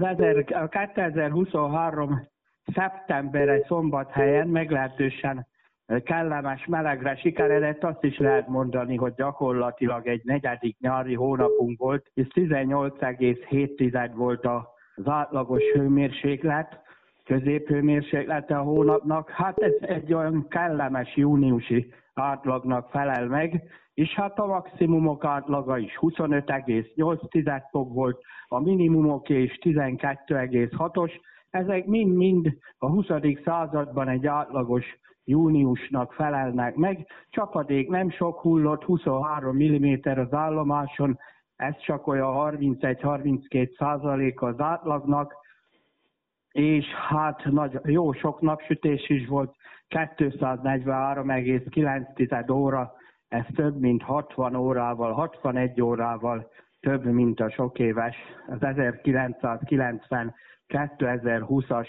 az 2023 szeptemberre szombathelyen meglehetősen kellemes melegre sikeredett, azt is lehet mondani, hogy gyakorlatilag egy negyedik nyári hónapunk volt, és 18,7 volt az átlagos hőmérséklet, középhőmérséklete a hónapnak. Hát ez egy olyan kellemes júniusi átlagnak felel meg, és hát a maximumok átlaga is 25,8 fok volt, a minimumoké is 12,6-os, ezek mind-mind a 20. században egy átlagos júniusnak felelnek meg. Csapadék nem sok hullott, 23 mm az állomáson, ez csak olyan 31-32 százalék az átlagnak, és hát nagy, jó sok napsütés is volt, 243,9 óra, ez több mint 60 órával, 61 órával több, mint a sok éves, az 1990 2020-as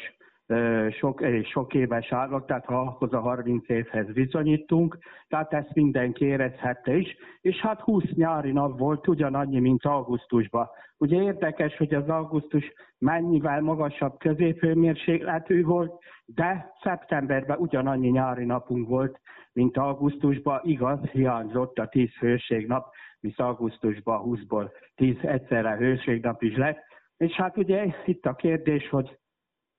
sok, sok éves átlag, tehát ha ahhoz a 30 évhez viszonyítunk, tehát ezt mindenki érezhette is, és hát 20 nyári nap volt ugyanannyi, mint augusztusban. Ugye érdekes, hogy az augusztus mennyivel magasabb középhőmérsékletű volt, de szeptemberben ugyanannyi nyári napunk volt, mint augusztusban, igaz, hiányzott a 10 hőségnap, visz augusztusban 20-ból 10 egyszerre hőségnap is lett, és hát ugye itt a kérdés, hogy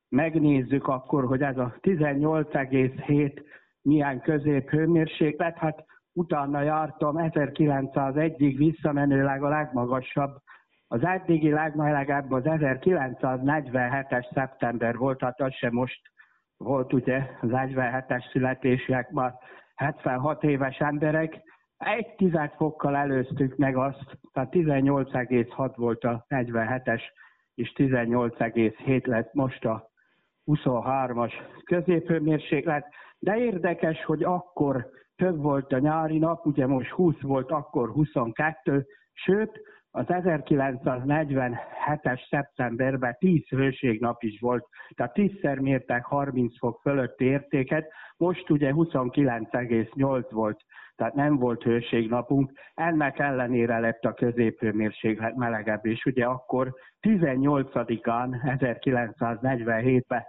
megnézzük akkor, hogy ez a 18,7 milyen középhőmérséklet, hát utána jártam 1901-ig visszamenőleg a legmagasabb. Az eddigi legmelegebb az 1947-es szeptember volt, hát az sem most volt ugye az 47-es születések, már 76 éves emberek. Egy tized fokkal előztük meg azt, tehát 18,6 volt a 47-es, és 18,7 lett most a 23-as középhőmérséklet, de érdekes, hogy akkor több volt a nyári nap, ugye most 20 volt, akkor 22, sőt, az 1947-es szeptemberben 10 hőségnap is volt, tehát 10-szer mértek 30 fok fölötti értéket, most ugye 29,8 volt, tehát nem volt hőségnapunk, ennek ellenére lett a középhőmérséklet melegebb, és ugye akkor 18-án, 1947-ben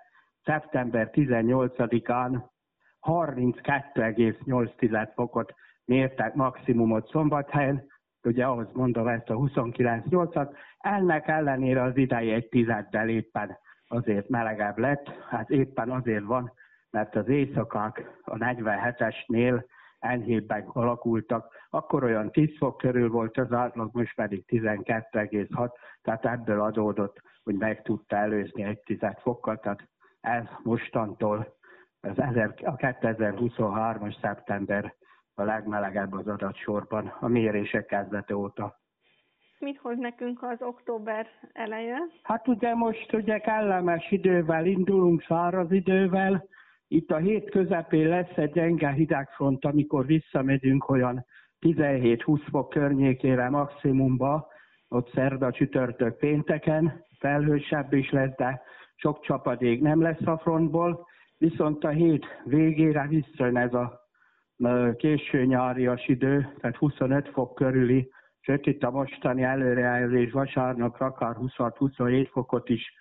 szeptember 18-án 32,8 fokot mértek maximumot Szombathelyen, ugye ahhoz mondom ezt a 29-8-at, ennek ellenére az idei egy tizeddel éppen azért melegebb lett, hát éppen azért van, mert az éjszakák a 47-esnél enyhébben alakultak, akkor olyan 10 fok körül volt az átlag, most pedig 12,6, tehát ebből adódott, hogy meg tudta előzni egy tized fokkal, tehát ez mostantól az a 2023-as szeptember a legmelegebb az adatsorban a mérések kezdete óta. Mit hoz nekünk az október eleje? Hát ugye most ugye kellemes idővel indulunk, száraz idővel. Itt a hét közepén lesz egy gyenge hidegfront, amikor visszamegyünk olyan 17-20 fok környékére maximumba, ott szerda, csütörtök, pénteken, felhősebb is lesz, de sok csapadék nem lesz a frontból, viszont a hét végére visszajön ez a késő nyárias idő, tehát 25 fok körüli, sőt itt a mostani előrejelzés vasárnapra akár 26-27 fokot is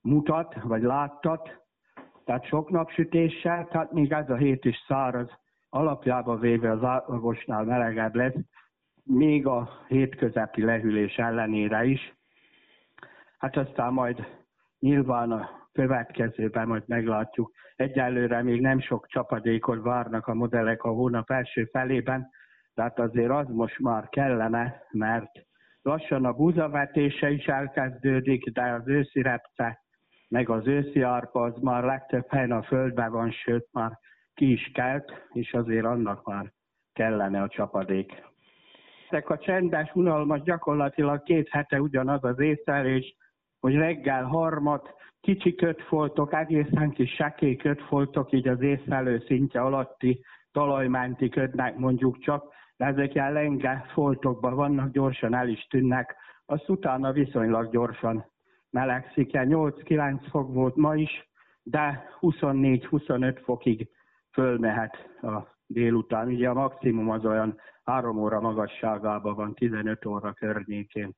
mutat, vagy láttat, tehát sok napsütéssel, tehát még ez a hét is száraz, alapjában véve az átlagosnál melegebb lesz, még a hétközepi lehűlés ellenére is. Hát aztán majd Nyilván a következőben majd meglátjuk. Egyelőre még nem sok csapadékot várnak a modellek a hónap első felében, tehát azért az most már kellene, mert lassan a búzavetése is elkezdődik, de az őszi repce, meg az őszi árpa az már legtöbb helyen a földben van, sőt már ki is kelt, és azért annak már kellene a csapadék. Ezek a csendes, unalmas, gyakorlatilag két hete ugyanaz az észlelés, hogy reggel harmat, kicsi kötfoltok, egészen kis sekély kötfoltok, így az észlelő szintje alatti talajmenti ködnek mondjuk csak, de ezek ilyen lenge foltokban vannak, gyorsan el is tűnnek, azt utána viszonylag gyorsan melegszik, 8-9 fok volt ma is, de 24-25 fokig fölmehet a délután. Ugye a maximum az olyan 3 óra magasságában van, 15 óra környékén.